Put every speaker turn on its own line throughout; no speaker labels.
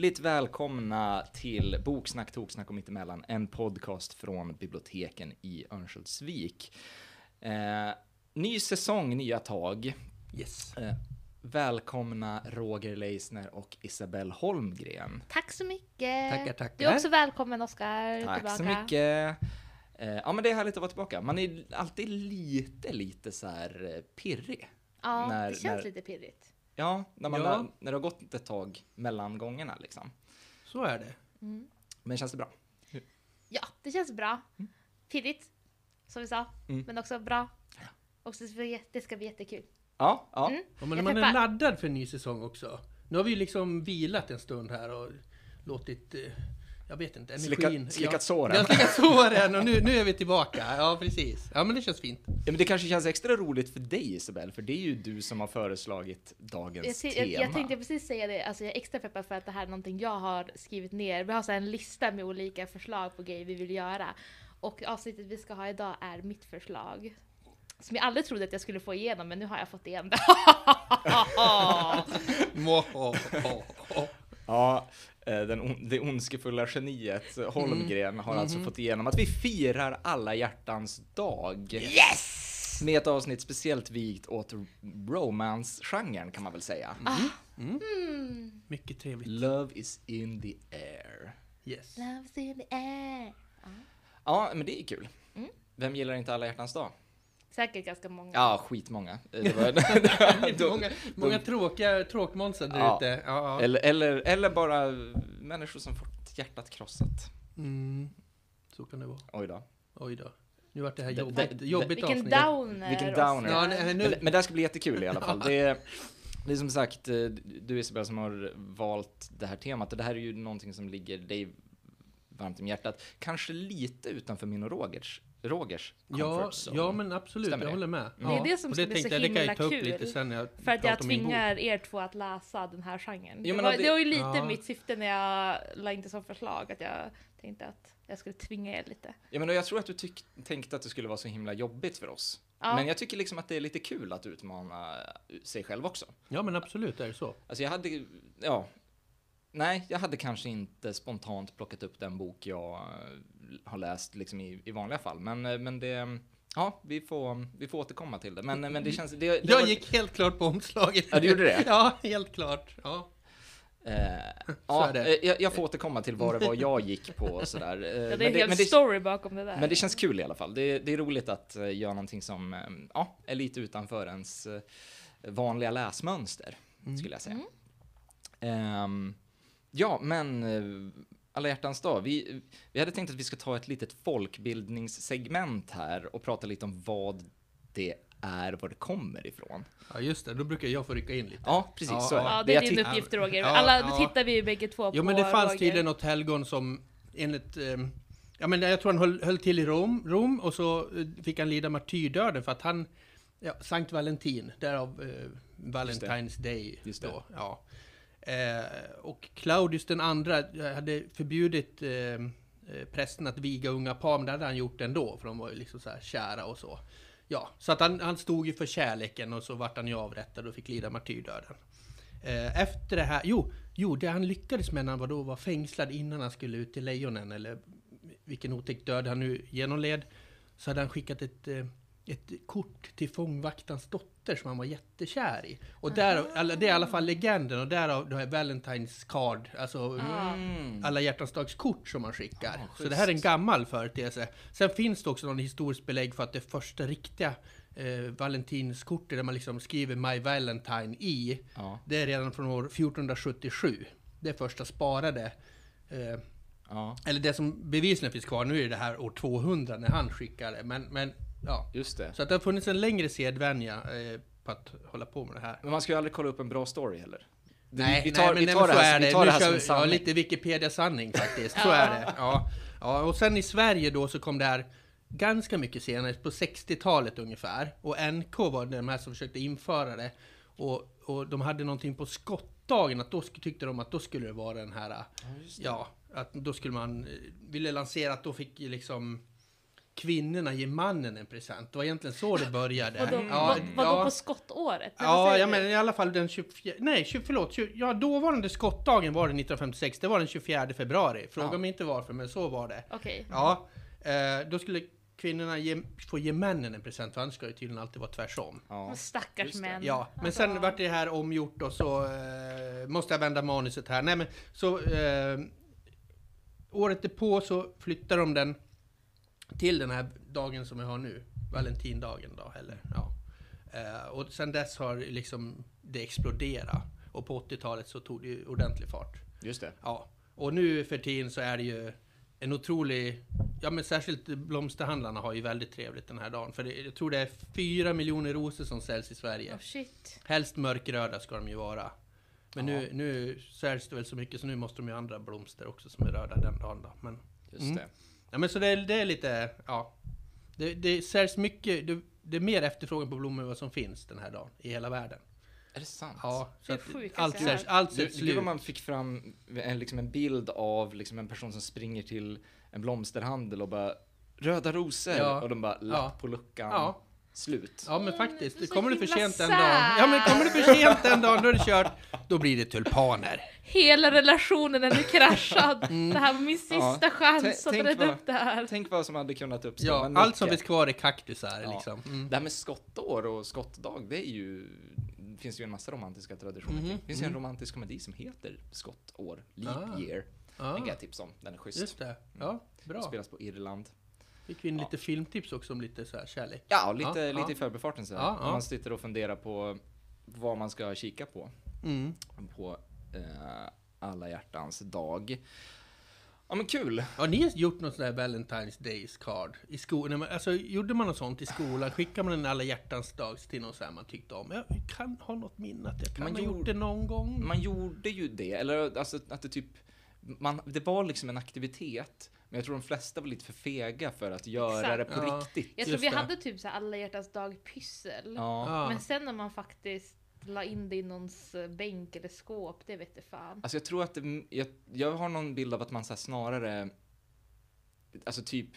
hjärtligt välkomna till Boksnack, Toksnack och Mittemellan, en podcast från biblioteken i Örnsköldsvik. Eh, ny säsong, nya tag.
Yes.
Eh, välkomna Roger Leisner och Isabelle Holmgren.
Tack så mycket!
Tackar, tackar.
Du är också välkommen Oskar
Tack
tillbaka.
så mycket. Eh, ja men det är härligt att vara tillbaka. Man är alltid lite, lite så här eh, pirrig.
Ja,
När-
det känns
när-
lite pirrigt.
Ja, när, man
Ja.
Har, när det har gått ett tag mellan gångerna liksom.
Så är det.
Men känns det bra?
Ja, det känns bra. Pirrigt, som vi sa,
Mm.
men också bra. Och så ska vi- det ska bli jättekul.
Ja, ja.
Mm.
Ja, men
Jag
man är laddad för en ny säsong också. Nu har vi ju liksom vilat en stund här och låtit, eh, jag vet inte,
Slickat-
energin...
slickat
ja,
såren.
Ja, slickat såren och nu, nu är vi tillbaka. Ja, precis. Ja, men det känns fint.
Ja, men det kanske känns extra roligt för dig Isabel, för det är ju du som har föreslagit
Jag,
dagens
ty-
tema.
jag, jag tänkte precis säga det, alltså jag är extra peppad för att det här är någonting jag har skrivit ner. Vi har så en lista med olika förslag på grejer vi vill göra. Och avsnittet vi ska ha idag är mitt förslag. Som jag aldrig trodde att jag skulle få igenom, men nu har jag fått igenom det.
Ja, den, on- det ondskefulla geniet eh, Holmgren har alltså
Mhm.
fått igenom att vi firar alla hjärtans dag.
Yes!
Med ett avsnitt speciellt vigt åt romance-genren kan man väl säga.
Ah.
Mm.
Mm.
Mycket trevligt.
Love is in the air.
Yes.
Love's in the air.
Ja, men det är kul.
Mm.
Vem gillar inte alla hjärtans dag?
Säkert ganska många.
Ja, skitmånga. Det var,
många många tråkiga tråkmånsar där
Ja.
ute. Ja, ja.
eller, eller, eller bara människor som fått hjärtat krossat.
Mm. Så kan det vara.
Oj då.
Oj då. Nu vart det här
Det-
jobbigt,
det-
jobbigt
Vilken
avsnitt.
downer.
Vilken downer.
Ja, nej, nu,
Men, men det här ska bli jättekul i alla fall. Det är, det är som sagt eh, du Isabel som har valt det här temat och det här är ju någonting som ligger dig varmt om hjärtat. Kanske lite utanför min och Rogers, Rogers comfort
ja,
zone.
ja, men absolut.
Stämmer
jag
det?
håller med.
Det är det som
och
ska bli
tänkte
så
jag, det kan jag
himla
upp
kul.
lite sen när jag
För att jag tvingar er två att läsa den här genren.
Jo,
det, var,
det-
det var ju lite
Ja.
mitt syfte när jag la in det som förslag, att jag tänkte att jag skulle tvinga er lite.
Ja, men jag tror att du tyck, tänkte att det skulle vara så himla jobbigt för oss.
Ja.
Men jag tycker liksom att det är lite kul att utmana sig själv också.
Ja, men absolut är det så.
Alltså jag hade, ja, nej, jag hade kanske inte spontant plockat upp den bok jag eh, har läst liksom i, i vanliga fall. Men, eh, men det, ja, vi får, vi får återkomma till det. Men, men det känns, det, det
Jag
var-
gick helt klart på omslaget.
Ja, du gjorde det?
Ja, helt klart. Ja.
Eh, ja, eh, jag, jag får återkomma till vad det var jag gick på och sådär. Eh,
Ja, det är
men,
en hel
men, det,
story bakom det där.
men det känns kul i alla fall. Det, det är roligt att eh, göra någonting som eh, ja, är lite utanför ens eh, vanliga läsmönster, skulle jag säga.
Mm.
Ehm, ja, men eh, alla hjärtans dag. Vi, vi hade tänkt att vi ska ta ett litet folkbildningssegment här och prata lite om vad det är, var det kommer ifrån.
ja, just det. Då brukar jag få rycka in lite.
Ja, precis
Ja,
så är det.
Ja, det är din uppgift Roger. Alla,
ja.
nu tittar vi ju bägge två
Jo,
på
men det fanns
Roger.
tydligen något helgon som enligt... Eh, ja, men jag tror han höll, höll till i Rom, Rom och så eh, fick han lida martyrdöden för att han... Ja, Sankt Valentin, därav eh, Valentine's Day.
Just det.
Då, ja. Eh, och Claudius den andra hade förbjudit eh, eh, prästen att viga unga par, men det hade han gjort ändå, för de var ju liksom så här kära och så. Ja, så att han, han stod ju för kärleken och så vart han ju avrättad och fick lida martyrdöden. Eh, efter det här, jo, jo, det han lyckades med när han var då var fängslad innan han skulle ut till lejonen, eller vilken otäck död han nu genomled, så hade han skickat ett, eh, ett kort till fångvaktarens dotter som han var jättekär i. Och där, alla, det är i alla fall legenden, och därav det här Valentine's card, alltså
Ah.
Mm.
alla hjärtans dags kort som man skickar.
Ah,
så det här är en gammal företeelse. Sen finns det också någon historiskt belägg för att det första riktiga eh, Valentinskortet där man liksom skriver My Valentine i,
Ja,
det är redan från år 1477. Det första sparade. Eh,
ja,
eller det som bevisligen finns kvar, nu är det här år 200 när han skickade. Men, men ja.
just det.
Så att det har funnits en längre sedvänja eh, på att hålla på med det här.
Men man ska ju aldrig kolla upp en bra story heller.
Nej,
vi tar,
nej, men,
vi
nej,
tar
men
det
så
här,
är
vi
det.
tar
Nu
det här som
vi-
en sanning.
Ja, lite Wikipedia-sanning faktiskt. Så
Ja.
är det. Ja. ja, och sen i Sverige då så kom det här ganska mycket senare, på 60-talet ungefär. Och NK var de här som försökte införa det. Och, och de hade någonting på skottdagen, att då tyckte de att då skulle det vara den här...
det.
Ja, att då skulle man... eh, Ville lansera att då fick liksom... kvinnorna ger mannen en present. Det var egentligen så det började.
Vadå,
ja,
vad, vadå
ja.
på skottåret?
Ja, jag menar i alla fall den 24, nej 20, förlåt, 20, ja dåvarande skottdagen var det 1956, det var den 24 februari. Fråga
Ja.
mig inte varför, men så var det.
Okej.
Ja, eh, då skulle kvinnorna ge, få ge männen en present, för annars ska det tydligen alltid vara tvärsom.
Ja.
Stackars män.
Ja, men
Alltså,
sen vart det här omgjort och så eh, måste jag vända manuset här. Nej men så eh, året på så flyttar de den till den här dagen som vi har nu, Valentindagen då, eller ja. Eh, och sen dess har liksom det exploderat. Och på 80-talet så tog det ju ordentlig fart.
Just det.
Ja, och nu för tiden så är det ju en otrolig, ja men särskilt blomsterhandlarna har ju väldigt trevligt den här dagen. För det, jag tror det är fyra miljoner rosor som säljs i Sverige.
Oh shit.
Helst mörkröda ska de ju vara. Men
Ja.
nu, nu säljs det väl så mycket så nu måste de ju andra blomster också som är röda den dagen då. Men,
Just
Mm.
det.
Ja, men så det är, det är lite, ja. Det, det säljs mycket, det, det är mer efterfrågan på blommor än vad som finns den här dagen i hela världen.
Är det sant?
Ja, så att
sjukaste
allt
jag
säljs, allt säljs
det var
slut.
man fick fram en, liksom en bild av liksom en person som springer till en blomsterhandel och bara Röda rosor!
Ja.
Och de bara lapp
Ja.
på luckan.
Ja.
Slut.
Ja men
Mm,
faktiskt,
så
kommer du för sent en dag, ja men kommer du för sent en dag, då är det kört. Då blir det tulpaner.
Hela relationen är nu kraschad.
Mm.
Det här var min
Ja.
sista chans att
vad-
upp det här.
Tänk vad som hade kunnat uppstå.
Ja, allt som finns kvar är kaktusar
Ja.
liksom. Mm.
Det här med skottår och skottdag, det är ju... Det finns ju en massa romantiska traditioner.
Mhm,
kring. Det finns ju en
mm.
romantisk komedi som heter Skottår, Leap
Ah.
Year. Den
Ja,
kan jag tipsa om, den är schysst.
just det. Ja, bra.
Spelas på Irland.
Fick vi in
Ja.
lite filmtips också om lite så här kärlek.
Ja, lite,
Ja,
lite i förbifarten
ja.
Om man sitter och funderar på vad man ska kika på.
Mm.
På eh, alla hjärtans dag. Ja men kul!
Har ni gjort någon sån där Valentine's Days card i skolan? Alltså, gjorde man något sånt i skolan? Skickade man en alla hjärtans dag till någon så här man tyckte om? Jag kan ha något minne att jag kan
Man
ha gjort det någon gång.
Man gjorde ju det, eller alltså att det typ... Man, det var liksom en aktivitet, men jag tror de flesta var lite för fega för att göra
Exakt.
det på
Ja.
riktigt.
Jag tror
Just
vi
det.
hade typ så här alla hjärtans dag pyssel.
Ja.
Men sen när man faktiskt la in det i någons eh, bänk eller skåp, det vet jag fan.
Alltså jag tror att det, jag, jag har någon bild av att man så här snarare, alltså typ,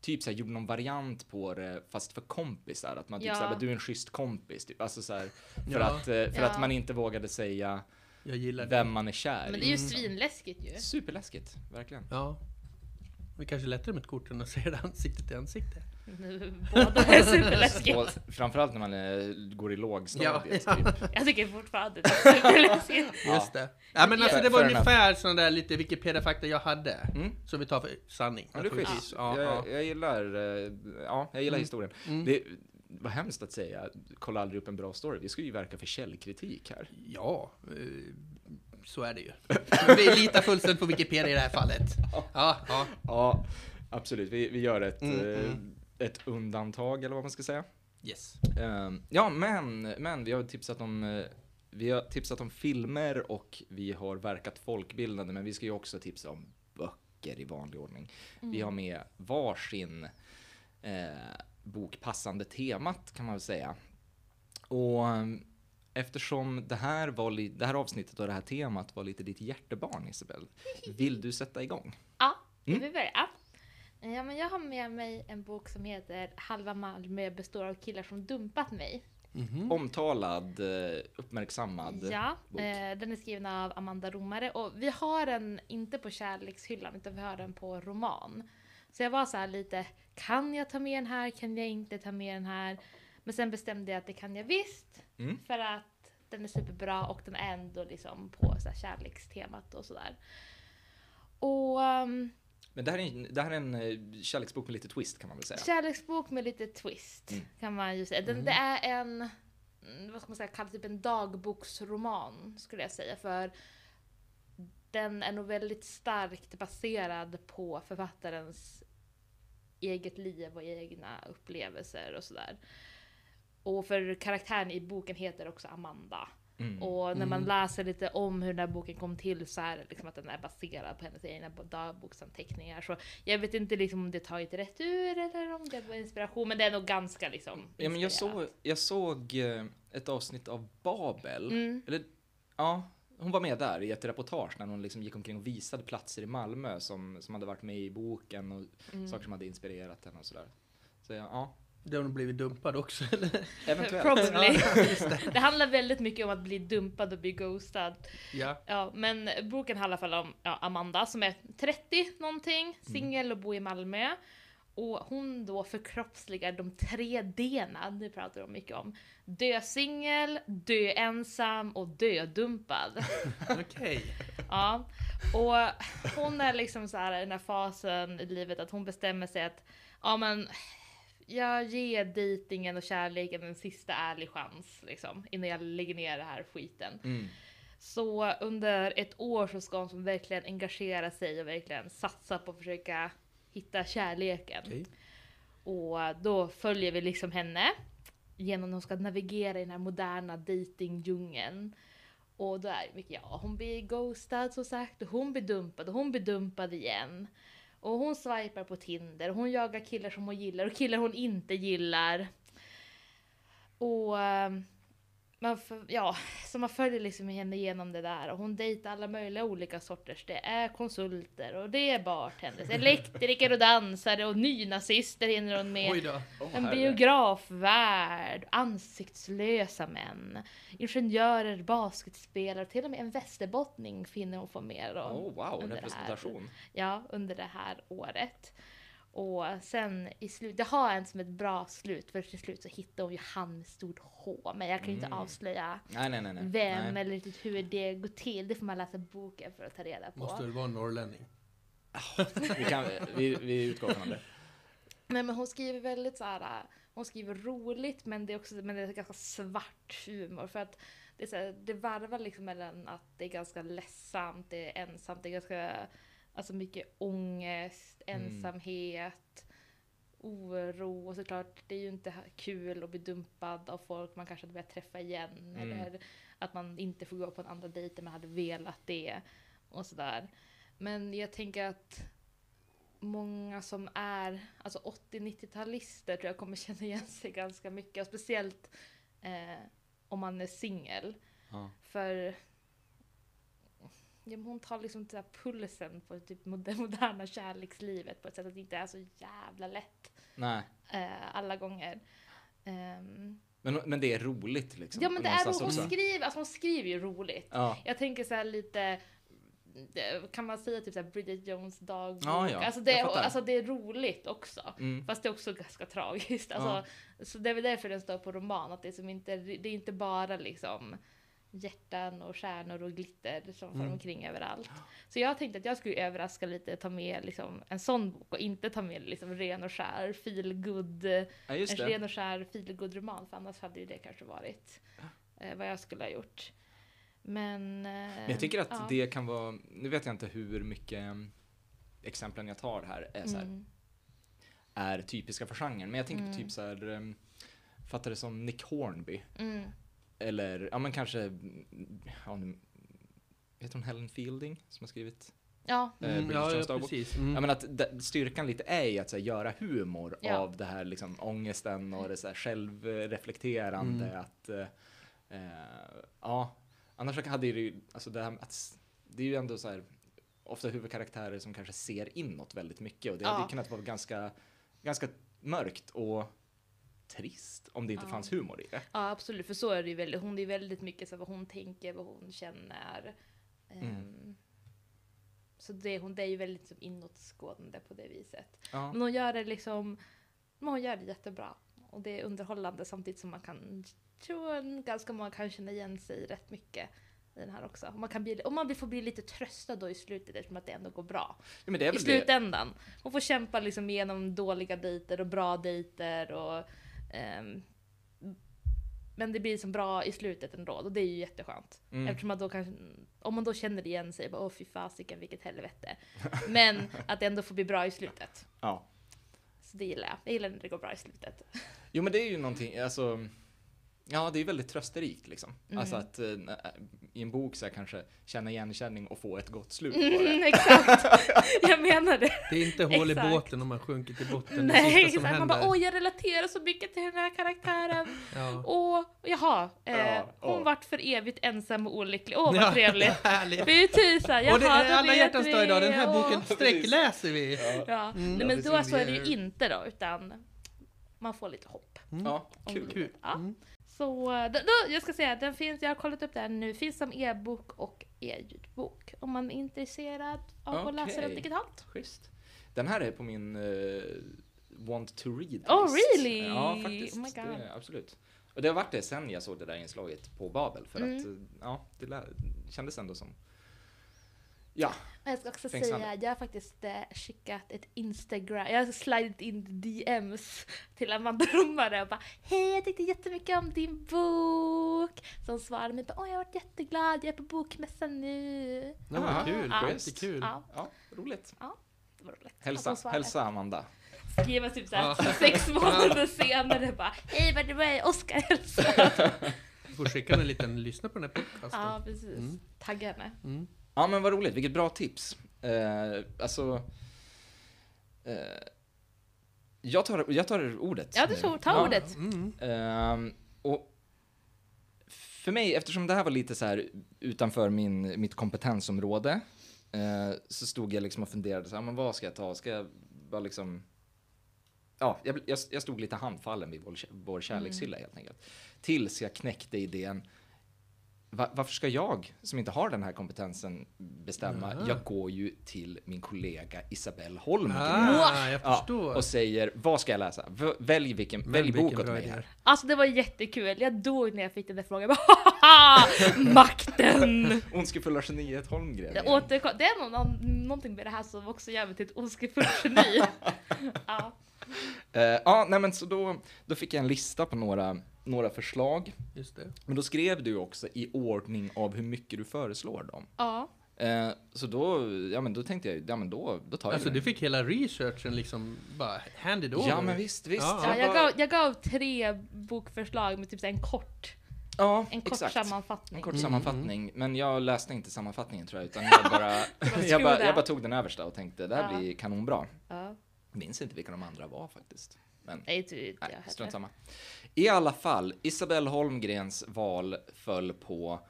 typ så här, gjorde någon variant på det fast för kompisar. Att man typ
Ja.
så här, du är en schysst kompis. Typ. Alltså så här, för
Ja.
att, eh, för
Ja.
att man inte vågade säga
Jag gillar det.
vem man är kär
Men
i.
det är ju
Mm.
svinläskigt ju.
Superläskigt, verkligen.
Ja. Det kanske är lättare med ett kort än att se det ansikte till ansikte.
Båda är superläskigt.
Och framförallt när man eh, går i lågstadiet.
Ja,
Typ.
Jag tycker fortfarande det är superläskigt.
Ja.
Just det. Ja men alltså det var
fair
ungefär sån där lite Wikipedia-fakta jag hade.
Mm.
Som vi tar för sanning.
Ja, det är.
Ja, ja.
Jag, jag gillar, eh, ja, jag gillar
Mm.
historien.
Mm.
Det var hemskt att säga, kolla aldrig upp en bra story. Vi ska ju verka för källkritik här.
Ja, eh, så är det ju. Vi litar fullständigt på Wikipedia i det här fallet. Ja, ja.
Ja, absolut. Vi, vi gör ett,
Mm,
eh,
mm.
ett undantag, eller vad man ska säga.
Yes.
Ehm, ja, men, men vi har tipsat om eh, vi har tipsat om filmer och vi har verkat folkbildande, men vi ska ju också tipsa om böcker i vanlig ordning. Vi har med varsin eh, bok passande temat kan man väl säga. Och eh, eftersom det här, var det här avsnittet och det här temat var lite ditt hjärtebarn Isabel, vill du sätta igång?
Ja,
Mm.
vi börjar. Ja, men jag har med mig en bok som heter Halva Malmö består av killar som dumpat mig.
Mhm.
Omtalad, eh, uppmärksammad
Ja,
bok.
eh, den är skriven av Amanda Romare och vi har den inte på kärlekshyllan utan vi har den på roman. Så jag var så här lite, kan jag ta med den här? Kan jag inte ta med den här? Men sen bestämde jag att det kan jag visst.
Mm.
För att den är superbra och den är ändå liksom på så här kärlekstemat och sådär. Och um,
Men det här är, en- det här är en eh, kärleksbok med lite twist kan man väl säga.
kärleksbok med lite twist
Mm.
kan man ju säga. Den, Det är en, mm, vad ska man säga, kallas typ en dagboksroman skulle jag säga. För den är nog väldigt starkt baserad på författarens eget liv och egna upplevelser och sådär. Och för karaktären i boken heter också Amanda.
Mm.
Och när man
Mm.
läser lite om hur den här boken kom till så är det liksom att den är baserad på hennes egna dagboksanteckningar. Så jag vet inte liksom om det är taget rätt ur eller om det var inspiration, men det är nog ganska liksom
Ja, men jag, såg, jag såg eh, ett avsnitt av Babel.
Mm.
Eller, ja, hon var med där i ett reportage när hon liksom gick omkring och visade platser i Malmö som, som hade varit med i boken och
Mm.
saker som hade inspirerat henne och sådär. Så ja, ja
Det har nog blivit dumpad också eller?
eventuellt.
Probably.
Det.
Det handlar väldigt mycket om att bli dumpad och bli ghostad.
Ja.
Ja, men boken handlar i alla fall om ja, Amanda som är 30 någonting, singel och bor i Malmö. Och hon då förkroppsligar de tre D'na, det pratar de mycket om. Dö singel, dö ensam och dö dumpad.
Okej.
Ja, och hon är liksom så här i den här fasen i livet att hon bestämmer sig att ja men jag ger dejtingen och kärleken en sista ärlig chans liksom innan jag lägger ner det här skiten.
Mm.
Så under ett år så ska hon verkligen engagera sig och verkligen satsa på att försöka hitta kärleken.
Okej.
Och då följer vi liksom henne genom att hon ska navigera i den här moderna datingdjungeln. Och då är det mycket, ja hon blir ghostad som sagt, och hon blir dumpad och hon blir dumpad igen. Och hon swipar på Tinder, hon jagar killar som hon gillar och killar hon inte gillar. Och ehm, man, ja, så man följer liksom henne igenom det där och hon dejtar alla möjliga olika sorters. Det är konsulter och det är bartenders, elektriker och dansare och nynazister hinner hon med.
Då.
Åh,
En biografvärld, ansiktslösa män, ingenjörer, basketspelare till och med en västerbottning finner hon få med om.
Oh, wow,
under det här.
representation.
Ja, under det här året. Och sen i slut, det har en som ett bra slut, för till slut så hittar hon ju han med stort H, men jag kan ju inte
Mm.
avslöja
Nej, nej, nej. nej.
vem
nej.
eller riktigt hur det går till. Det får man läsa boken för att ta reda på.
Måste väl vara en norrlänning?
Vi, kan, vi, vi utgår från det.
Nej men hon skriver väldigt så här. hon skriver roligt men det är också men det är ganska svart humor för att det, är så här, det varvar liksom mellan att det är ganska ledsamt, det är ensamt, det är ganska alltså mycket ångest,
Mm.
ensamhet, oro och såklart det är ju inte kul att bli dumpad av folk man kanske hade velat träffa igen
Mm.
eller att man inte får gå på en andra dejt man hade velat det och sådär. Men jag tänker att många som är alltså 80-90-talister tror jag kommer känna igen sig ganska mycket. Och speciellt eh, om man är singel.
Ja.
För ja, hon tar liksom där pulsen på typ det moderna kärlekslivet på ett sätt att det inte är så jävla lätt
Nej.
eh, alla gånger. Ehm,
Men, men det är roligt liksom.
ja men det är roligt. Hon skriver, alltså hon skriver ju roligt.
Ja.
Jag tänker så här lite kan man säga typ så här Bridget Jones dagbok?
Ja, ja,
alltså, det, alltså det är roligt också.
Mm.
Fast det är också ganska tragiskt. Alltså, Så det är väl därför den står på roman. Att det, är som inte, det är inte bara liksom hjärtan och stjärnor och glitter som far
Mm.
omkring överallt. Så jag tänkte att jag skulle överraska lite, ta med liksom en sån bok och inte ta med liksom ren och skär feelgood,
ja, just
en
det.
ren och skär feelgood roman för annars hade ju det kanske varit eh, vad jag skulle ha gjort. Men, eh,
Men jag tycker att
ja.
det kan vara, nu vet jag inte hur mycket mm, exemplen jag tar här är, så här,
Mm.
är typiska för genren. Men jag tänker
Mm.
på typ så här, fattar det som Nick Hornby.
Mm.
Eller, ja men kanske, ja, nu, heter hon Helen Fielding som har skrivit?
Ja,
Eh,
Mm,
Bridget
ja, ja, precis. Mm.
Jag menar att styrkan lite är i att så här, göra humor
Ja.
av det här liksom, ångesten och det så här, självreflekterande.
Mm.
Att, eh, eh, ja, annars så hade det ju, alltså det här, att, det är ju ändå så här, ofta huvudkaraktärer som kanske ser inåt väldigt mycket och det
Ja.
hade kunnat vara ganska, ganska mörkt och trist om det inte
Ja.
fanns humor i det.
ja, absolut. För så är det ju väldigt, hon är väldigt mycket så vad hon tänker, vad hon känner.
Mm.
Så det, hon, det är ju väldigt som inåtskådande på det viset.
Ja.
Men hon gör det liksom, men hon gör det jättebra. Och det är underhållande samtidigt som man kan, tror ganska många kan känna igen sig rätt mycket i den här också. Och man, kan bli, och man får bli lite tröstad då i slutet eftersom att det ändå går bra.
Ja,
I
väl det.
slutändan. Hon får kämpa liksom igenom dåliga dejter och bra dejter och ehm, men det blir som bra i slutet ändå och det är ju jätteskönt.
Mm.
Eftersom man då kan, om man då känner igen sig, bara, åh fy fasiken vilket helvete. Men att det ändå får bli bra i slutet.
Ja.
Så det gillar jag. Jag gillar när det går bra i slutet.
Jo men det är ju någonting, alltså Ja, det är väldigt trösterikt liksom.
Mm.
Alltså att eh, i en bok så här, kanske känna igenkänning och få ett gott slut på det.
Mm, exakt, jag menar det.
Det är inte hål i båten om man sjunker till botten. det
Nej,
sista som
exakt. Man
händer.
bara åh jag relaterar så mycket till den här karaktären.
ja.
Åh, jaha, eh,
Ja,
hon
ja.
vart för evigt ensam och olycklig. Åh vad
Ja,
trevligt. Fy tusan, jaha
Och det är alla hjärtans
vi.
dag idag. Den här
Åh.
boken sträckläser vi.
Ja,
Mm.
Nej,
Ja,
men då så är det
Det
ju inte då, utan man får lite hopp.
Ja,
om
kul.
det.
Kul.
Ja. Så då, jag ska säga, den finns, jag har kollat upp den nu, finns som e-bok och e-ljudbok. Om man är intresserad av att läsa den digitalt.
Schysst. Den här är på min eh, want to read
Oh,
list.
really?
Ja, faktiskt.
Oh my God.
Det, absolut. Och det har varit det sen jag såg det där inslaget på Babel. För
Mm.
att, ja, det lär, kändes ändå som... Ja,
Men jag ska också
Fängslande.
säga, jag har faktiskt eh, skickat ett Instagram, jag har slidat in DMs till Amanda Romare och bara Hej, jag tyckte jättemycket om din bok! Så hon svarade mig bara Åh, jag har varit jätteglad, jag är på bokmässan nu.
Ja,
Ah,
kul.
ja.
Jättekul.
Ja,
ja roligt.
det var roligt.
Hälsa, hälsa Amanda.
Skriva typ såhär
Ja.
sex månader senare bara Hej, vad det var Oskar hälsar.
Får skicka en liten lyssna på den här podcasten.
ja, precis.
Mm.
Tagga henne.
Mm.
Ja men vad roligt, vilket bra tips. Eh, alltså... Eh, jag, tar, jag tar ordet.
Ja, du tog, ta ordet.
Mm.
Ehm, och för mig, eftersom det här var lite så här utanför min, mitt kompetensområde, eh, så stod jag liksom och funderade, så här, men vad ska jag ta? Ska jag bara liksom... Ja, jag, jag, jag stod lite handfallen vid vår, vår kärlekshylla helt enkelt. Tills jag knäckte idén, va, varför ska jag, som inte har den här kompetensen, bestämma?
Jaha.
Jag går ju till min kollega Isabelle Holmgren.
Ah, jag
Ja, och säger, vad ska jag läsa? V- Välj, vilken, välj bok åt mig här.
Alltså det var jättekul, jag dog när jag fick den där frågan. Jag bara, "Haha, Makten!
Ondskefulla geniet Holmgren.
Det, återkom, det är någon, någon, någonting med det här som också gör mig till ett ondskefullt geni. ja.
Eh, ja, nej men så då, då fick jag en lista på några, några förslag.
Just det.
Men då skrev du också i ordning av hur mycket du föreslår dem.
ja.
Eh, så då, ja men då tänkte jag, ja men då, då tar jag
Alltså du fick hela researchen liksom bara handed over.
Ja men visst, visst.
Ja.
Ja, jag, gav, jag gav tre bokförslag med typ så en kort,
ja,
en kort
exakt.
sammanfattning.
En kort
Mm,
sammanfattning, men jag läste inte sammanfattningen tror jag, utan jag bara, jag bara, jag bara tog den översta och tänkte det här
Ja.
blir kanonbra.
Ja.
Minns inte vilka de andra var faktiskt. Men
Nej, inte
Nej,
jag
strunt
heller.
samma. I alla fall, Isabelle Holmgrens val föll på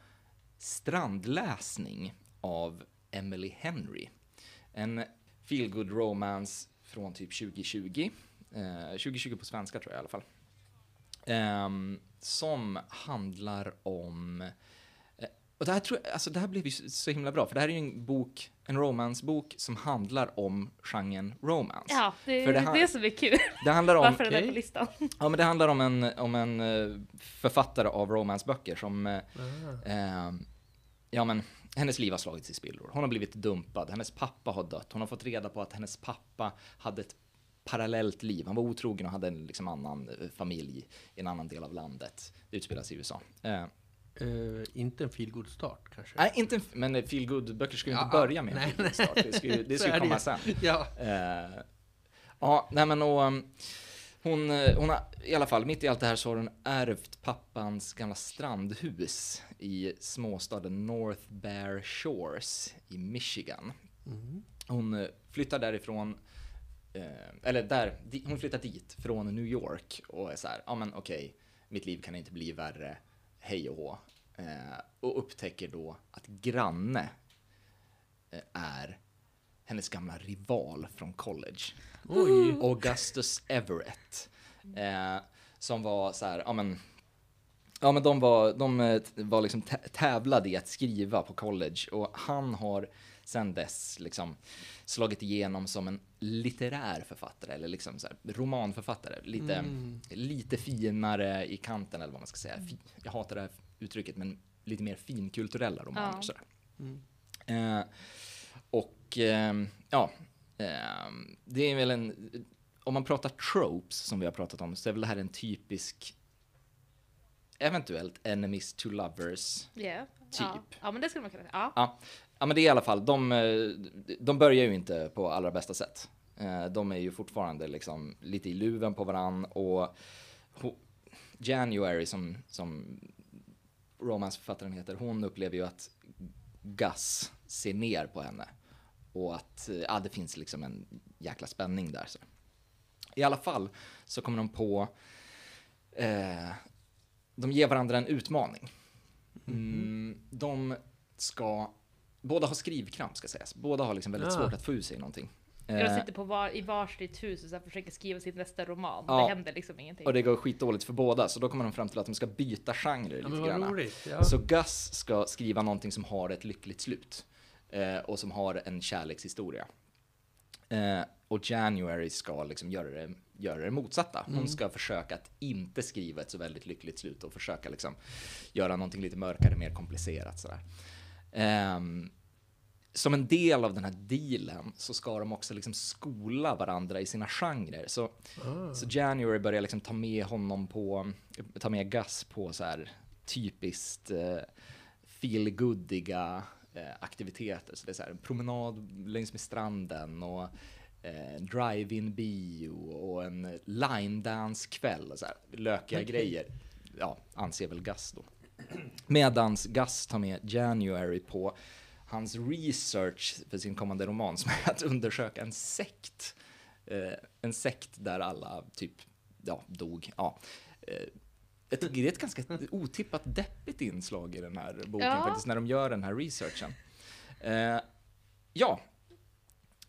Strandläsning av Emily Henry. En feelgood romance från typ 2020. Eh, 2020 på svenska tror jag i alla fall. Ehm, som handlar om eh, och det här, tror jag, alltså det här blev ju så så himla bra, för det här är ju en bok, en romansbok som handlar om genren romance.
Ja, det
För det
är
här-
det som är kul.
Det handlar om
Varför den är på listan.
Ja, men det handlar om en, om en eh, författare av romansböcker som, eh,
Ah.
eh, ja men, hennes liv har slagits i spillror. Hon har blivit dumpad, hennes pappa har dött, hon har fått reda på att hennes pappa hade ett parallellt liv. Han var otrogen och hade en liksom annan eh, familj i en annan del av landet. Det utspelar sig i USA. Eh,
Eh, inte en feelgood start kanske?
nej, inte, en men feel good böcker ska ju inte
Ja,
börja med en
nej,
feel good start. Det ska ju, det ska ju
det
komma sen.
Ja.
Eh, ja, nej men och um, hon, eh, hon har i alla fall, mitt i allt det här så har hon ärvt pappans gamla strandhus i småstaden North Bear Shores i Michigan.
Mm.
Hon eh, flyttar därifrån, eh, eller där, di, hon flyttar dit från New York och är så här, ja men okej, mitt liv kan inte bli värre, hej och hå. Eh, och upptäcker då att granne eh, är hennes gamla rival från college.
Oj.
Augustus Everett. Eh, som var så här, ja men, ja men de var, de eh, var liksom tä- tävlade i att skriva på college och han har sen dess liksom slagit igenom som en litterär författare eller liksom så romanförfattare. Lite,
Mm.
lite finare i kanten eller vad man ska säga. Fi, jag hatar det här uttrycket men lite mer finkulturella romaner.
Ja.
Sådär.
Mm.
Eh, och ehm, ja, ehm, det är väl en, om man pratar tropes som vi har pratat om, så är väl det här en typisk, eventuellt enemies to lovers.
Yeah.
Typ.
Ja. ja, men det skulle man kunna säga. Ja.
Ja, ja men det är i alla fall, de, eh, de börjar ju inte på allra bästa sätt. Eh, De är ju fortfarande liksom lite i luven på varann och January som, som romansförfattaren heter, hon upplever ju att Gus ser ner på henne. Och att eh, ja, det finns liksom en jäkla spänning där. Så. I alla fall så kommer de på, eh, de ger varandra en utmaning. Mm, de ska, båda har skrivkramp ska sägas, båda har liksom väldigt
Ah.
svårt att få ur sig någonting.
De
Eh,
sitter på var, i varsitt hus och så försöker skriva sin nästa roman.
Ja.
Det händer liksom ingenting.
och det går skitdåligt för båda, så då kommer de fram till att de ska byta genre
Ja,
lite grann.
roligt. Ja.
Så Gus ska skriva någonting som har ett lyckligt slut. Eh, och som har en kärlekshistoria. Eh, och January ska liksom göra det, göra det motsatta. Hon ska försöka att inte skriva ett så väldigt lyckligt slut och försöka liksom göra någonting lite mörkare, mer komplicerat sådär. Ehm, som en del av den här dealen så ska de också liksom skola varandra i sina genrer. Så,
Ah.
så January börjar liksom ta med honom på, ta med Gus på så här typiskt eh, feelgoodiga eh, aktiviteter. Så det är så här en promenad längs med stranden och eh, drive-in bio och en line dance kväll och så här lökiga
Okej.
grejer. Ja, anser väl Gus då. Medans Gus tar med January på hans research för sin kommande roman som är att undersöka en sekt. Eh, en sekt där alla typ, ja, dog. Ja. Eh, ett, det är ett ganska otippat deppigt inslag i den här boken
Ja.
faktiskt, när de gör den här researchen. Eh, ja.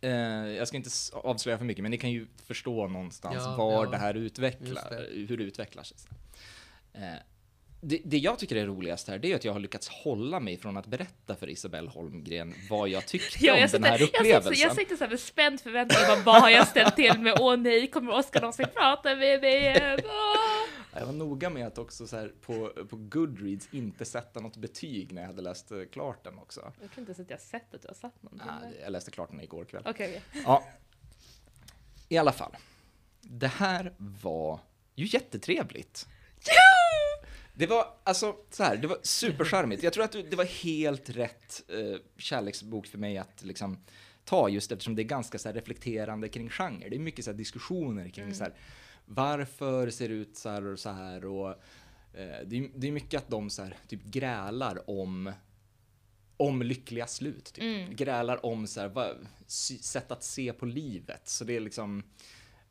Eh, jag ska inte avslöja för mycket, men ni kan ju förstå någonstans
Ja,
var
ja.
det här utvecklar,
Just
hur det utvecklar sig. Det, det jag tycker är roligast här, det är att jag har lyckats hålla mig från att berätta för Isabelle Holmgren vad jag tyckte
Ja,
om
jag,
den
sitter,
här
jag,
upplevelsen.
jag sitter så här med spänd förväntan. Bara, vad har jag ställt till med? Åh nej, kommer Oskar någonsin prata med mig igen? Åh.
Jag var noga med att också så här på, på Goodreads inte sätta något betyg när jag hade läst eh, klart den också.
Jag tror inte ens att jag sett att du har satt någonting.
Nej, jag läste klart den igår kväll.
Okej, okej.
Ja. I alla fall. Det här var ju jättetrevligt. Det var alltså så här, det var supercharmigt. Jag tror att det var helt rätt eh, kärleksbok för mig att liksom ta just eftersom det är ganska så reflekterande kring genre. Det är mycket så här diskussioner kring så här varför ser det ut så här och så här och eh, det, är, det är mycket att de så här typ grälar om om lyckliga slut. Typ.
Mm.
Grälar om så här, vad, sätt att se på livet. Så det är liksom,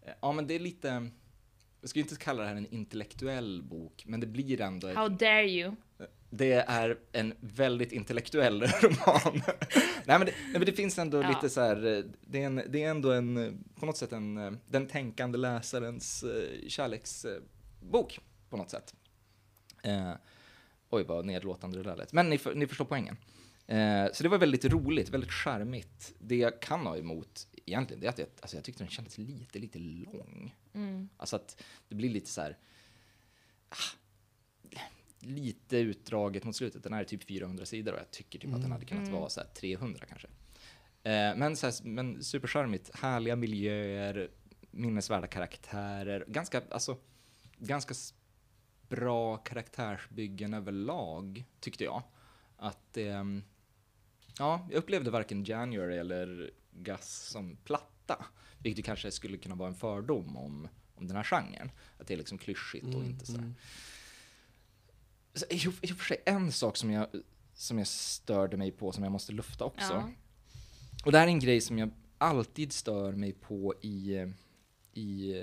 eh, ja men det är lite, jag skulle inte kalla det här en intellektuell bok, men det blir ändå ett,
How dare you?
det är en väldigt intellektuell roman. nej, men det, nej men det finns ändå
Ja.
lite så här, eh, det är, en, det är ändå en, eh, på något sätt en, eh, den tänkande läsarens kärleksbok på något sätt. Eh, oj vad nedlåtande det där lät, men ni, för, ni förstår poängen. Eh, så det var väldigt roligt, väldigt charmigt. Det jag kan ha emot egentligen, det är att jag, alltså jag tyckte den kändes lite, lite lång.
Mm.
Alltså att det blir lite så här. Ah, lite utdraget mot slutet. Den här är typ 400 sidor och jag tycker typ att den hade kunnat
Mm.
vara så här 300 kanske. Eh, men, så här, men supercharmigt, härliga miljöer, minnesvärda karaktärer, ganska, alltså, ganska bra karaktärsbyggen överlag, tyckte jag. Att, ehm, ja, jag upplevde varken January eller Gus som platta, vilket kanske skulle kunna vara en fördom om, om den här genren. Att det är liksom klyschigt och inte sådär.
mm.
Så, I och i och för sig, en sak som jag, som jag störde mig på, som jag måste lufta också.
Ja.
Och det här är en grej som jag alltid stör mig på i, i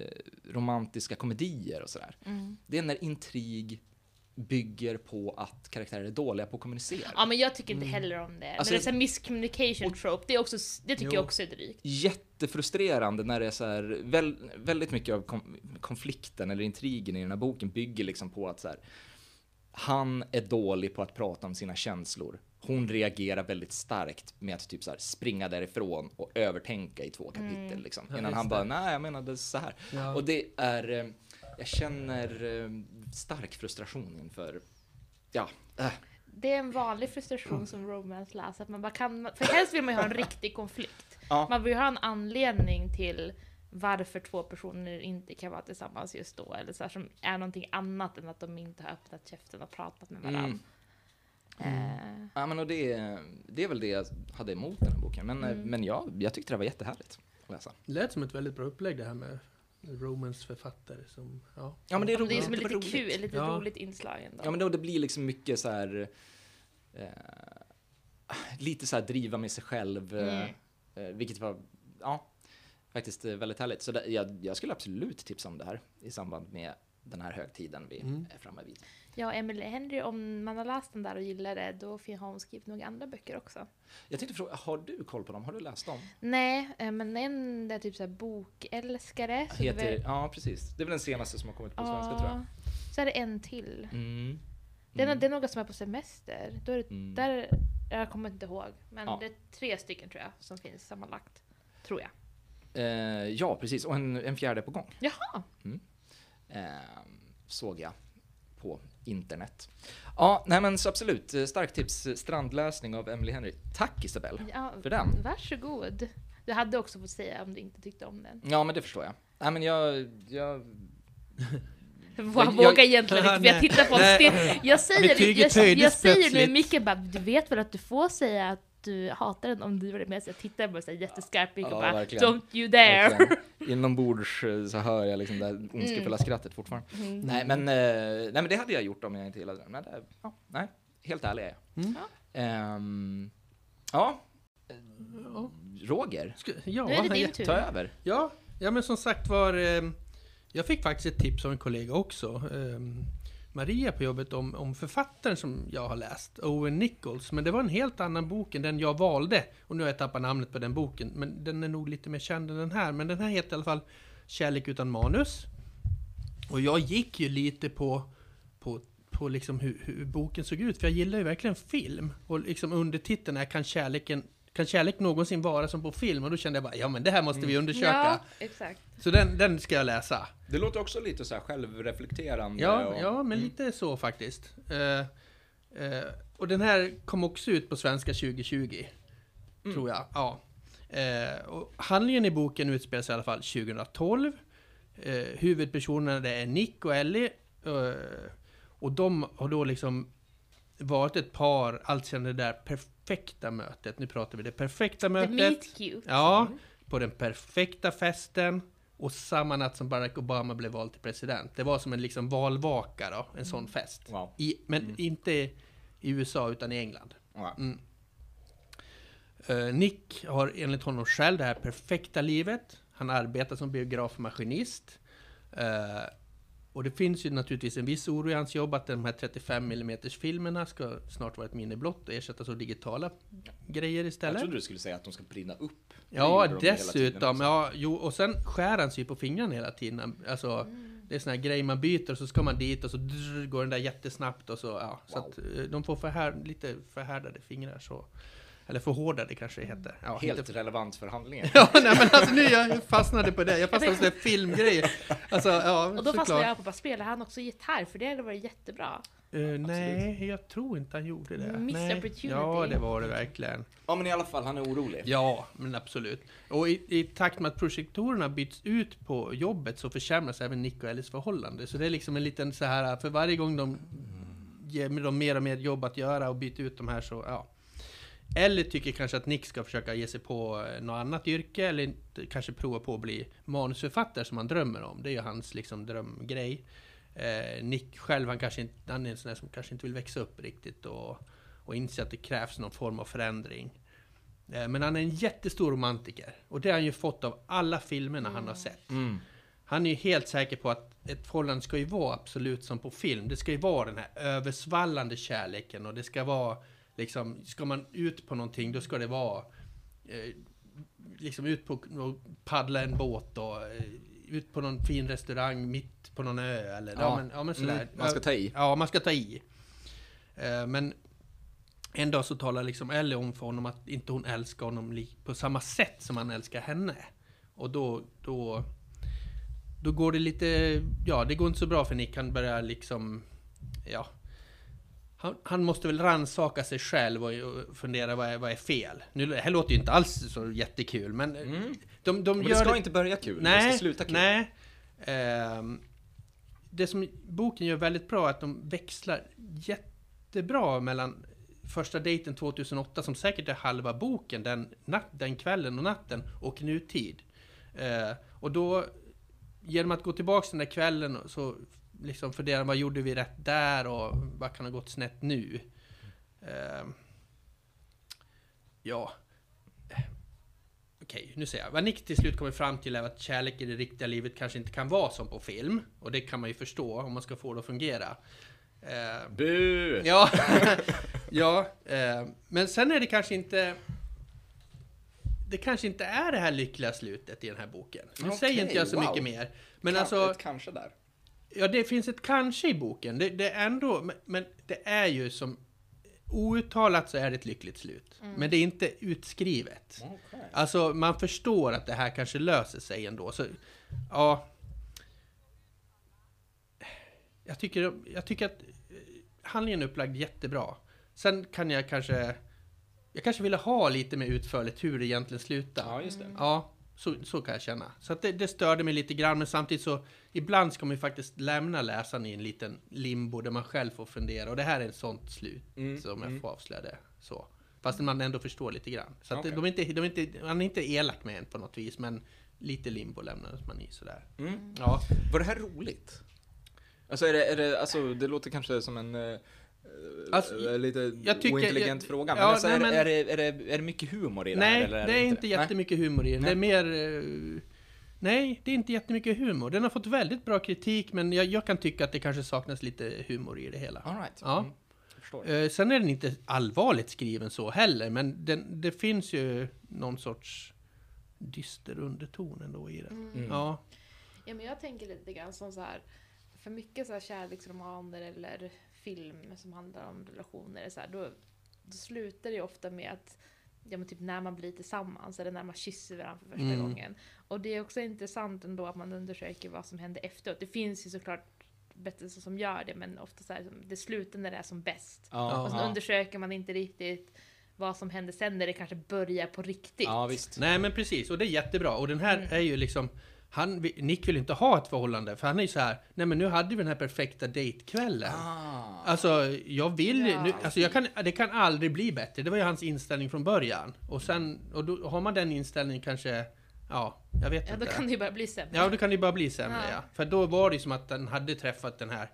romantiska komedier och sådär.
Mm.
Det är när intrig bygger på att karaktärer är dåliga på att kommunicera.
Ja men jag tycker inte heller om det.
Alltså,
men det är så här miscommunication trope, det, är också, det tycker
Jo.
jag också är drygt.
jättefrustrerande när det är så här, väl, väldigt mycket av konflikten eller intrigen i den här boken bygger liksom på att så här, han är dålig på att prata om sina känslor. Hon reagerar väldigt starkt med att typ så här springa därifrån och övertänka i två kapitel liksom.
Ja,
Innan
just
han bara, nej jag menade så här.
Ja.
Och det är, eh, jag känner eh, stark frustration inför, ja, äh,
Det är en vanlig frustration som romance-läsare, att man bara kan, för helst vill man ju ha en riktig konflikt.
ja.
Man vill ju ha en anledning till varför två personer inte kan vara tillsammans just då, eller så här, som är någonting annat än att de inte har öppnat käften och pratat med varandra.
Mm.
Eh,
Ja, men och det, är- det är väl det jag hade emot den här boken. Men, eh,
Mm.
men ja, jag tyckte det var jättehärligt att läsa.
Det lät som ett väldigt bra upplägg det här med Romans författare som, ja.
Ja, men det är
Ja, men det är
roligt.
som
Det
lite
roligt.
kul, lite
Ja.
roligt inslag ändå.
Ja, men då, det blir liksom mycket så här... Eh, lite så här driva med sig själv, eh,
Mm.
eh, vilket var, ja, faktiskt eh, väldigt härligt. Så det, jag, jag skulle absolut tipsa om det här i samband med den här högtiden vi
Mm.
är framme vid.
Ja, Emily Henry, om man har läst den där och gillar det, då har hon skrivit några andra böcker också.
Jag tänkte fråga, har du koll på dem? Har du läst dem?
Nej, eh, men en är typ såhär bokälskare. så
Heter,
väl-
ja, precis. Det är väl den senaste som har kommit på svenska tror jag.
Ja, så är det en till.
Mm.
Det, är,
Mm.
det är några som är på semester. Då är det,
Mm.
där, jag kommer inte ihåg, men
Ja.
det är tre stycken tror jag som finns sammanlagt. Tror jag.
Eh, ja, precis. Och en, en fjärde på gång.
Jaha!
Eh, såg jag på internet. Ja, nej men så absolut. Eh, Starkt tips. eh, Strandläsning av Emily Henry. Tack Isabelle.
Ja,
För den?
Varsågod. Du hade också fått säga om du inte tyckte om den.
Ja, men det förstår jag. Nej, men jag... jag
Jag
jag-
vågar egentligen inte, för jag tittar på
nej.
Sten. Jag säger, jag, jag
höjdes
säger nu mycket bara, du vet väl att du får säga att du hatar den om du var det med. Så jag tittar på här jätteskarpt blick och
Ja,
bara,
verkligen.
don't you dare!
verkligen, inombords eh, så hör jag liksom det här ondskefulla skrattet fortfarande.
Mm.
Nej, men, eh, nej, men det hade jag gjort om jag inte gillade den. Men det, ja, nej, helt ärlig är jag.
Mm.
Ehm, ja,
Ja.
Roger,
Ska, ja,
Nu är det din tur.
ta över.
ja, ja, men som sagt var, eh, jag fick faktiskt ett tips av en kollega också. Maria på jobbet om, om författaren som jag har läst, Owen Nichols. Men det var en helt annan bok än den jag valde. Och nu har jag tappat namnet på den boken, men den är nog lite mer känd än den här. Men den här heter i alla fall Kärlek utan manus. Och jag gick ju lite på, på, på liksom hur, hur boken såg ut, för jag gillar ju verkligen film. Och liksom undertiteln är Kan kärleken kan kärlek någonsin vara som på film? Och då kände jag bara, ja men det här måste vi undersöka.
Ja, exakt.
Så den, den ska jag läsa.
Det låter också lite så här självreflekterande.
Ja,
och,
ja men
Mm.
lite så faktiskt. Eh, eh, och den här kom också ut på svenska 2020.
Mm.
Tror jag. Ja. Eh, och handlingen i boken utspelar sig i alla fall 2012. Eh, huvudpersonerna det är Nick och Ellie. Och de har då liksom varit ett par allt sedan det där perfekta mötet. Nu pratar vi det perfekta
The
mötet.
meet cute.
Ja, på den perfekta festen och samma natt som Barack Obama blev vald till president. Det var som en liksom valvaka då, en sån fest.
Wow.
I, men inte i USA utan i England.
Ja.
Mm. Eh, Nick har enligt honom själv det här perfekta livet. Han arbetar som biografmaskinist. Och det finns ju naturligtvis en viss oro i hans jobb att de här 35 mm filmerna ska snart vara ett minne blott och ersättas av digitala grejer
Jag
istället.
trodde du skulle säga att de ska brinna upp.
Ja,
de
dessutom. Ja, jo, och sen skär han sig på fingrarna hela tiden. Alltså, det är såna här grejer man byter och så ska man dit och så drr, går den där jättesnabbt och så, ja. Så
Wow.
att eh, de får förhär, lite förhärdade fingrar så. Eller förhårdade kanske det heter. Ja,
Helt
inte-
relevant för handlingen.
Ja, nej men alltså nu jag fastnade på det. Jag fastnade på filmgrejer. Alltså, ja,
Och då fastnade
såklart.
jag på bara, spelar han också gitarr? För det hade varit jättebra.
Eh, nej, jag tror inte han gjorde det. Nej.
opportunity.
Ja, det var det verkligen.
Ja, men i alla fall, han är orolig.
Ja, men absolut. Och i, i takt med att projektorerna byts ut på jobbet så försämras även Nick och Ellis förhållande. Så det är liksom en liten så här, för varje gång de ger dem mer och mer jobb att göra och byter ut de här så, ja. Ellie tycker kanske att Nick ska försöka ge sig på eh, något annat yrke eller kanske prova på att bli manusförfattare som han drömmer om. Det är ju hans liksom drömgrej. Eh, Nick själv, han kanske inte, han är en sån där som kanske inte vill växa upp riktigt och, och inse att det krävs någon form av förändring. Eh, Men han är en jättestor romantiker. Och det har han ju fått av alla filmerna han har sett.
Mm.
Han är ju helt säker på att ett förhållande ska ju vara absolut som på film. Det ska ju vara den här översvallande kärleken och det ska vara liksom, ska man ut på någonting då ska det vara eh, liksom ut på och paddla en båt och eh, ut på någon fin restaurang mitt på någon ö eller ja,
Ja.
men, ja, men sådär.
Mm, man ska ta i.
Ja, man ska ta i. Eh, men en dag så talar liksom Ellie om för honom att inte hon älskar honom på samma sätt som han älskar henne. Och då, då, då går det lite, ja det går inte så bra för Nick. Han börjar liksom, ja. Han, han måste väl rannsaka sig själv och, och fundera vad är, vad är fel. Nu, det här låter ju inte alls så jättekul men
Mm.
de, de
Men
gör
det ska
det,
inte börja kul, det
Nej,
ska sluta kul.
nej. Ehm, det som boken gör väldigt bra är att de växlar jättebra mellan första dejten 2008, som säkert är halva boken, den, natt, den kvällen och natten, och nutid. Eh, och då genom att gå tillbaka den där kvällen så liksom fundera vad gjorde vi rätt där och vad kan ha gått snett nu? Eh, ja. Okej, nu säger jag. Vad Nick till slut kommer fram till är att kärlek i det riktiga livet kanske inte kan vara som på film. Och det kan man ju förstå om man ska få det att fungera. Eh,
Bu!
Ja, ja eh, men sen är det kanske inte... Det kanske inte är det här lyckliga slutet i den här boken. Nu
Okej,
säger inte jag så
wow.
mycket mer. Men
Kan-
alltså,
kanske där.
Ja det finns ett kanske i boken. Det, det är ändå, men, men det är ju som... Outtalat så är det ett lyckligt slut. Men det är inte utskrivet.
Okay.
Alltså man förstår att det här kanske löser sig ändå. Så, ja. Jag tycker, jag tycker att eh, handlingen är upplagd jättebra. Sen kan jag kanske... Jag kanske ville ha lite mer utförligt hur det egentligen slutar.
Ja, just det.
Ja, så, så kan jag känna. Så det, det störde mig lite grann, men samtidigt så ibland ska man ju faktiskt lämna läsaren i en liten limbo där man själv får fundera. Och det här är ett sånt slut
Mm,
som
mm.
jag får avslöja det. Så. Fast man ändå förstår lite grann. Så
Okej.
de är inte, de är inte, han är inte elak med en på något vis, men lite limbo lämnades man i sådär.
Mm.
Ja,
Var det här roligt? Alltså, är det, är det, alltså det låter kanske som en eh,
Alltså,
eh, lite
jag tycker-
ointelligent
jag-
fråga, men,
ja,
alltså,
nej,
är, det-
men-
är, det, är, det, är det mycket humor i det
nej,
här? Eller
det är inte
Nej?
jättemycket humor i den. Det är
Nej.
mer... eh, nej, det är inte jättemycket humor. Den har fått väldigt bra kritik, men jag, jag kan tycka att det kanske saknas lite humor i det hela.
All right.
Ja.
Mm.
Eh, sen är den inte allvarligt skriven så heller, men den, det finns ju någon sorts dyster underton ändå i den.
Mm.
Ja,
Ja, men jag tänker lite grann som så här. För mycket så här kärleksromaner eller film som handlar om relationer, så här, då, då slutar det ju ofta med att Ja men typ när man blir tillsammans eller när man kysser varandra för första
Mm.
gången. Och det är också intressant ändå att man undersöker vad som händer efteråt. Det finns ju såklart berättelser som gör det men ofta så här, det slutar när det är som bäst.
Ja,
Och sen
ja.
undersöker man inte riktigt vad som händer sen när det kanske börjar på riktigt.
ja, visst.
nej men precis, och det är jättebra. Och den här
Mm.
är ju liksom, han, Nick vill inte ha ett förhållande, för han är ju så här, nej men nu hade vi den här perfekta dejtkvällen.
Ah.
Alltså, jag vill
Ja.
nu, alltså jag kan, det kan aldrig bli bättre. Det var ju hans inställning från början. Och sen, och då har man den inställningen kanske, ja, jag vet
Ja,
inte.
då kan det ju bara bli sämre.
Ja, då kan det ju bara bli sämre ja.
Ja.
För då var det ju som att den hade träffat den här,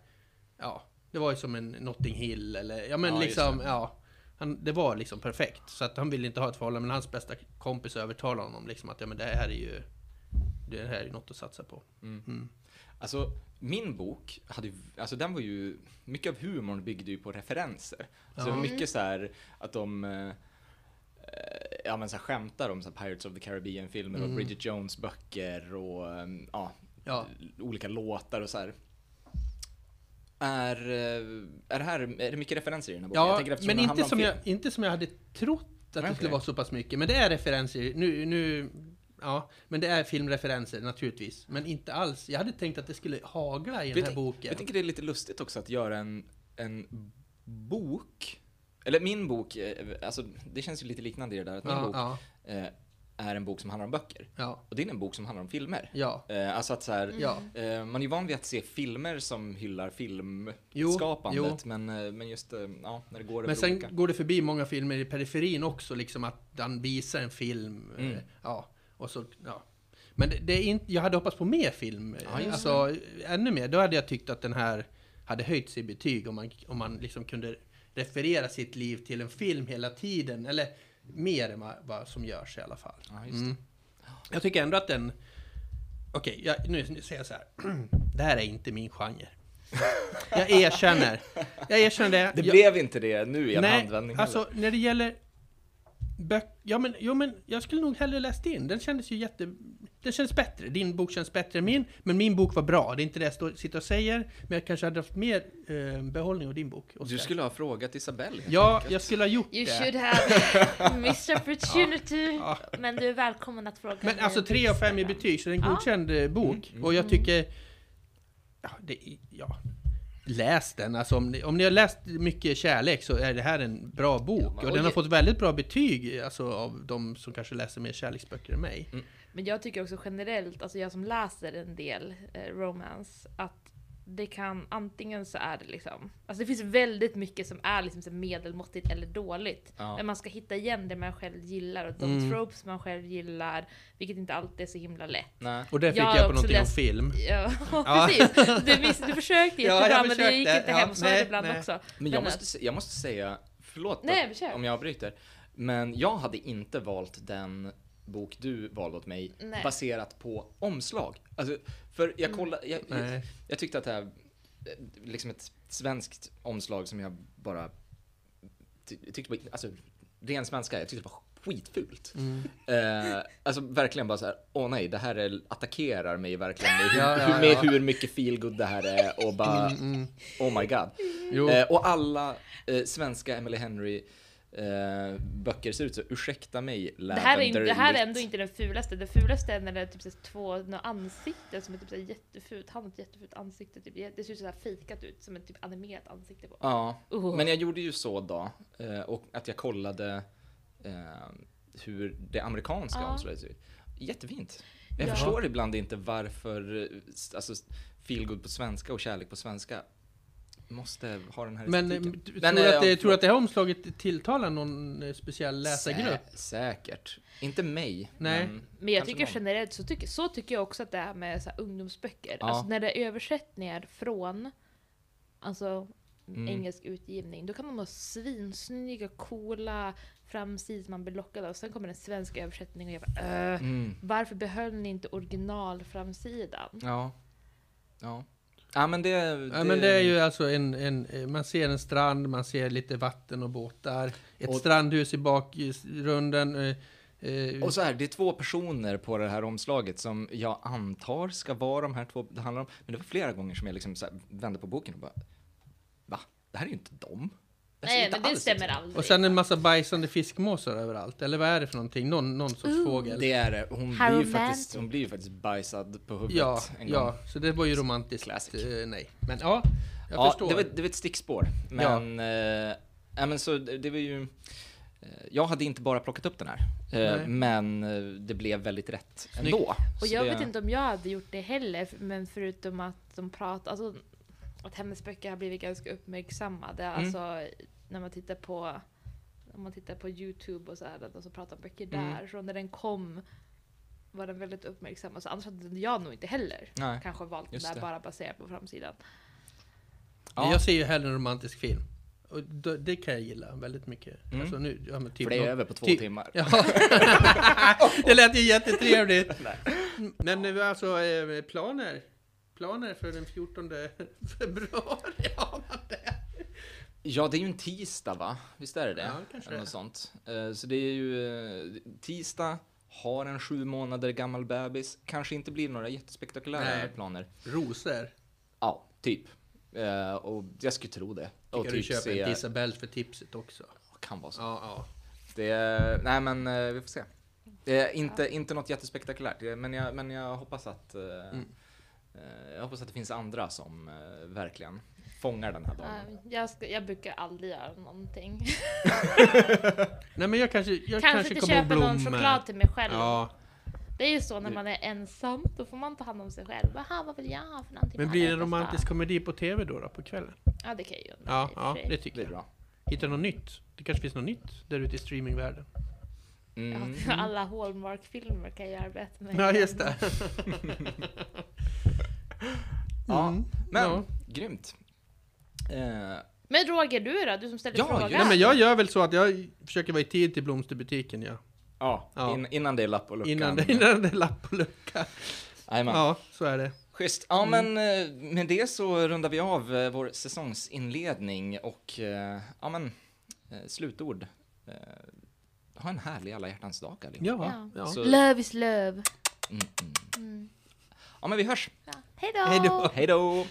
ja, det var ju som en Notting Hill eller, ja men
Ja,
liksom, ja. Han, det var liksom perfekt. Så att han ville inte ha ett förhållande, men hans bästa kompis övertalade honom liksom att ja men det här är ju, det här är något att satsa på.
Mm.
Mm.
Alltså, min bok, hade, alltså den var ju, mycket av humorn byggde ju på referenser. Så det var
Ja.
mycket så här att de, eh, eh, ja men så här skämtar om så här Pirates of the Caribbean-filmer och
Mm.
Bridget Jones-böcker och, eh, ja,
Ja.
olika låtar och så här. Är, är det här, är det mycket referenser i den här boken?
Ja,
eftersom
men inte som, jag, inte som jag hade trott att det
Okej.
skulle vara så pass mycket. Men det är referenser. Nu, nu, ja, men det är filmreferenser naturligtvis. Men inte alls. Jag hade tänkt att det skulle hagla i den här boken.
Jag tänker det är lite lustigt också att göra en, en bok, eller min bok, eh, alltså det känns ju lite liknande i det där, att min
ja,
bok
ja,
eh, är en bok som handlar om böcker.
ja,
Och din är en bok som handlar om filmer.
ja,
Eh, alltså att så här, eh, man är ju van vid att se filmer som hyllar
Jo,
filmskapandet, men, men just ja, när det går
Men sen
olika.
går det förbi många filmer i periferin också, liksom att han visar en film.
Mm.
Ja, och så, ja. Men det, det är inte, jag hade hoppats på mer film.
Ja,
alltså, ännu mer. Då hade jag tyckt att den här hade höjt sig i betyg om man, om man liksom kunde referera sitt liv till en film hela tiden. Eller mer än vad, som görs i alla fall.
Ja.
Mm. Jag tycker ändå att den... Okej, jag, nu, nu säger jag så här. det här är inte min genre. Jag erkänner. Jag erkänner det.
Det
jag,
blev inte det nu i en
Nej,
handvändning
alltså när det gäller böcker, ja men, jo, men jag skulle nog hellre läst in. Den kändes ju jätte... Den känns bättre. Din bok känns bättre än min, men min bok var bra. Det är inte det jag står, sitter och säger, men jag kanske hade haft mer eh, behållning av din bok.
Du
Oskar.
skulle ha frågat Isabelle.
Ja,
enkelt.
jag skulle ha gjort
You
det.
should have missed opportunity.
Ja.
Men du är välkommen att fråga
Men alltså
på
3 av 5 i betyg, så det är en
Ja.
godkänd eh, bok.
Mm,
Och jag
mm.
tycker... Ja, det, ja, läs den. Alltså om ni, om ni har läst mycket kärlek så är det här en bra bok.
Ja, men-
och
och
den har
ge-
fått väldigt bra betyg alltså, av de som kanske läser mer kärleksböcker än mig.
Men jag tycker också generellt, alltså jag som läser en del eh, romance, att det kan, antingen så är det liksom, alltså det finns väldigt mycket som är liksom så medelmåttigt eller dåligt.
Ja.
Men man ska hitta igen det man själv gillar och de
Mm.
tropes man själv gillar, vilket inte alltid är så himla lätt.
Nej.
Och där fick
Jag
jag på någonting om
läst-
film.
Ja,
Ja.
precis. Du, miss, du försökte
Ja,
jättebra
jag
men det gick inte
Ja,
hem, så
nej,
det ibland
nej.
också.
Men jag
Men
måste, se- jag måste säga, förlåt
Nej, kör.
om jag avbryter, men jag hade inte valt den bok du valde åt mig
Nej.
baserat på omslag. Alltså, för jag
Mm.
kollade, jag, jag, jag tyckte att det här, eh, liksom ett svenskt omslag som jag bara ty, tyckte var, alltså ren svenska, jag tyckte det var skitfult.
Mm.
Eh, alltså verkligen bara så här, åh nej, det här är, attackerar mig verkligen med, hur,
Ja, ja,
hur, med
ja.
hur mycket feelgood det här är och bara,
Mm, mm.
oh my god. Eh, och alla eh, svenska Emily Henry eh, böcker ser ut så, ursäkta mig,
Det här, är, inte- det här är ändå inte den fulaste. Det fulaste är när det är typ så två ansikten som är typ så jättefult. Han har ett jättefult ansikte. Typ. Det ser ut så här fejkat ut, som ett typ animerat ansikte på.
Ja,
Oh.
men jag gjorde ju så då, eh, och att jag kollade eh, hur det amerikanska
Ja.
omslaget ser ut. Jättefint. Jag
Ja.
förstår ibland inte varför eh, alltså, feelgood på svenska och kärlek på svenska måste ha den här
Men eh,
estetiken.
du
Men,
tror,
eh,
att det,
ja,
tror att det här omslaget tilltalar någon eh, speciell läsargrupp?
Sä- säkert. Inte mig.
Nej.
Men,
Men jag tycker
någon.
generellt så tycker, så tycker jag också att det är med så här ungdomsböcker.
Ja.
Alltså när det är översättningar från alltså
Mm.
engelsk utgivning, då kan de ha svinsnygga, coola framsidor man blir lockad av. Sen kommer en svensk översättning och jag bara äh,
Mm.
Varför behöll ni inte originalframsidan?
Ja. Ja. Ja men det...
Ja, men det är ju alltså en, en, man ser en strand, man ser lite vatten och båtar, ett
Och-
strandhus i bakgrunden. Eh, eh,
Och så här, det är två personer på det här omslaget som jag antar ska vara de här två det handlar om. Men det var flera gånger som jag liksom vände på boken och bara Va? Det här är ju inte dem. Ser
Nej,
inte
men det
alls
stämmer
som-
aldrig.
och sen en massa bajsande fiskmåsar överallt, eller vad är det för någonting? Någon, någon sorts
Ooh.
fågel?
Det är det. Hon
How
blir, ju faktiskt, hon blir ju faktiskt bajsad på huvudet
Ja,
en gång.
ja, så det var ju romantiskt.
Classic.
Eh, nej, men ja, jag
ja,
förstår.
det var, det var ett stickspår. Men, eh, ja, men så det, det var ju... eh, Jag hade inte bara plockat upp den här,
Nej.
men det blev väldigt rätt
Snyggt.
ändå.
Och jag
det,
vet inte om jag hade gjort det heller, men förutom att de pratar, alltså att hennes böcker har blivit ganska uppmärksammade.
Mm.
Alltså när man tittar på om man tittar på Youtube och så här, de som pratar om böcker
Mm.
där, så när den kom var den väldigt uppmärksammad. Så annars hade jag nog inte heller
Nej.
kanske valt den där
det.
bara baserat på framsidan.
Ja.
Jag ser ju hellre en romantisk film. Och det kan jag gilla väldigt mycket.
Mm.
Alltså nu, ja, men typ
För det är
någon-
över på två
ty-
timmar.
Ja. det lät ju jättetrevligt. Men nu alltså eh, planer? Planer för den 14 februari.
Ja, det är ju en tisdag va? Visst är det det?
Ja, kanske
Eller något sånt. Eh, Så det är ju eh, tisdag, har en sju månader gammal bebis. Kanske inte blir några jättespektakulära
Nej.
planer.
Rosor.
Ja, typ. Eh, Och jag skulle tro det. Och
Tycker du
typ
köper
se...
en Isabelle för tipset också?
Kan vara så.
Ja, ja.
Det nej men eh, vi får se. Det är inte, inte något jättespektakulärt, men jag, men jag hoppas att eh,
Mm.
eh, jag hoppas att det finns andra som eh, verkligen fångar den här dagen.
Uh, jag, ska, jag brukar aldrig göra någonting.
Nej men jag kanske, jag
kanske
kanske,
inte köpa någon choklad till mig själv.
Ja,
Det är ju så när man är ensam, då får man ta hand om sig själv. Jaha, vad vill jag ha för någonting?
men blir det en romantisk komedi på TV då, då på kvällen?
Ja, det kan jag ju undra
Ja, ja det
Det
tycker jag.
bra.
Hitta något nytt. Det kanske finns något nytt där ute i streamingvärlden.
Mm.
Ja, alla Hallmark-filmer kan jag arbeta med.
Ja, just det.
Ja,
Mm.
men
Ja.
grymt. Eh,
Men Roger, du då? Du som ställer
Ja,
frågan.
Nej, men jag gör väl så att jag försöker vara i tid till blomsterbutiken, ja.
ja,
Ja.
In, innan det är lapp och luckan.
Innan det, innan det är lapp på lucka.
Jajamän.
Ja, så är det.
Schysst. Ja, men eh, med det så rundar vi av eh, vår säsongsinledning och eh, ja, men slutord. Ha en härlig alla hjärtans dag allihopa.
Ja, ja.
Så-
Love is love.
Mm, mm.
Mm.
Ja, men vi hörs.
Ja. Hej då!
Hej då.
Hej då!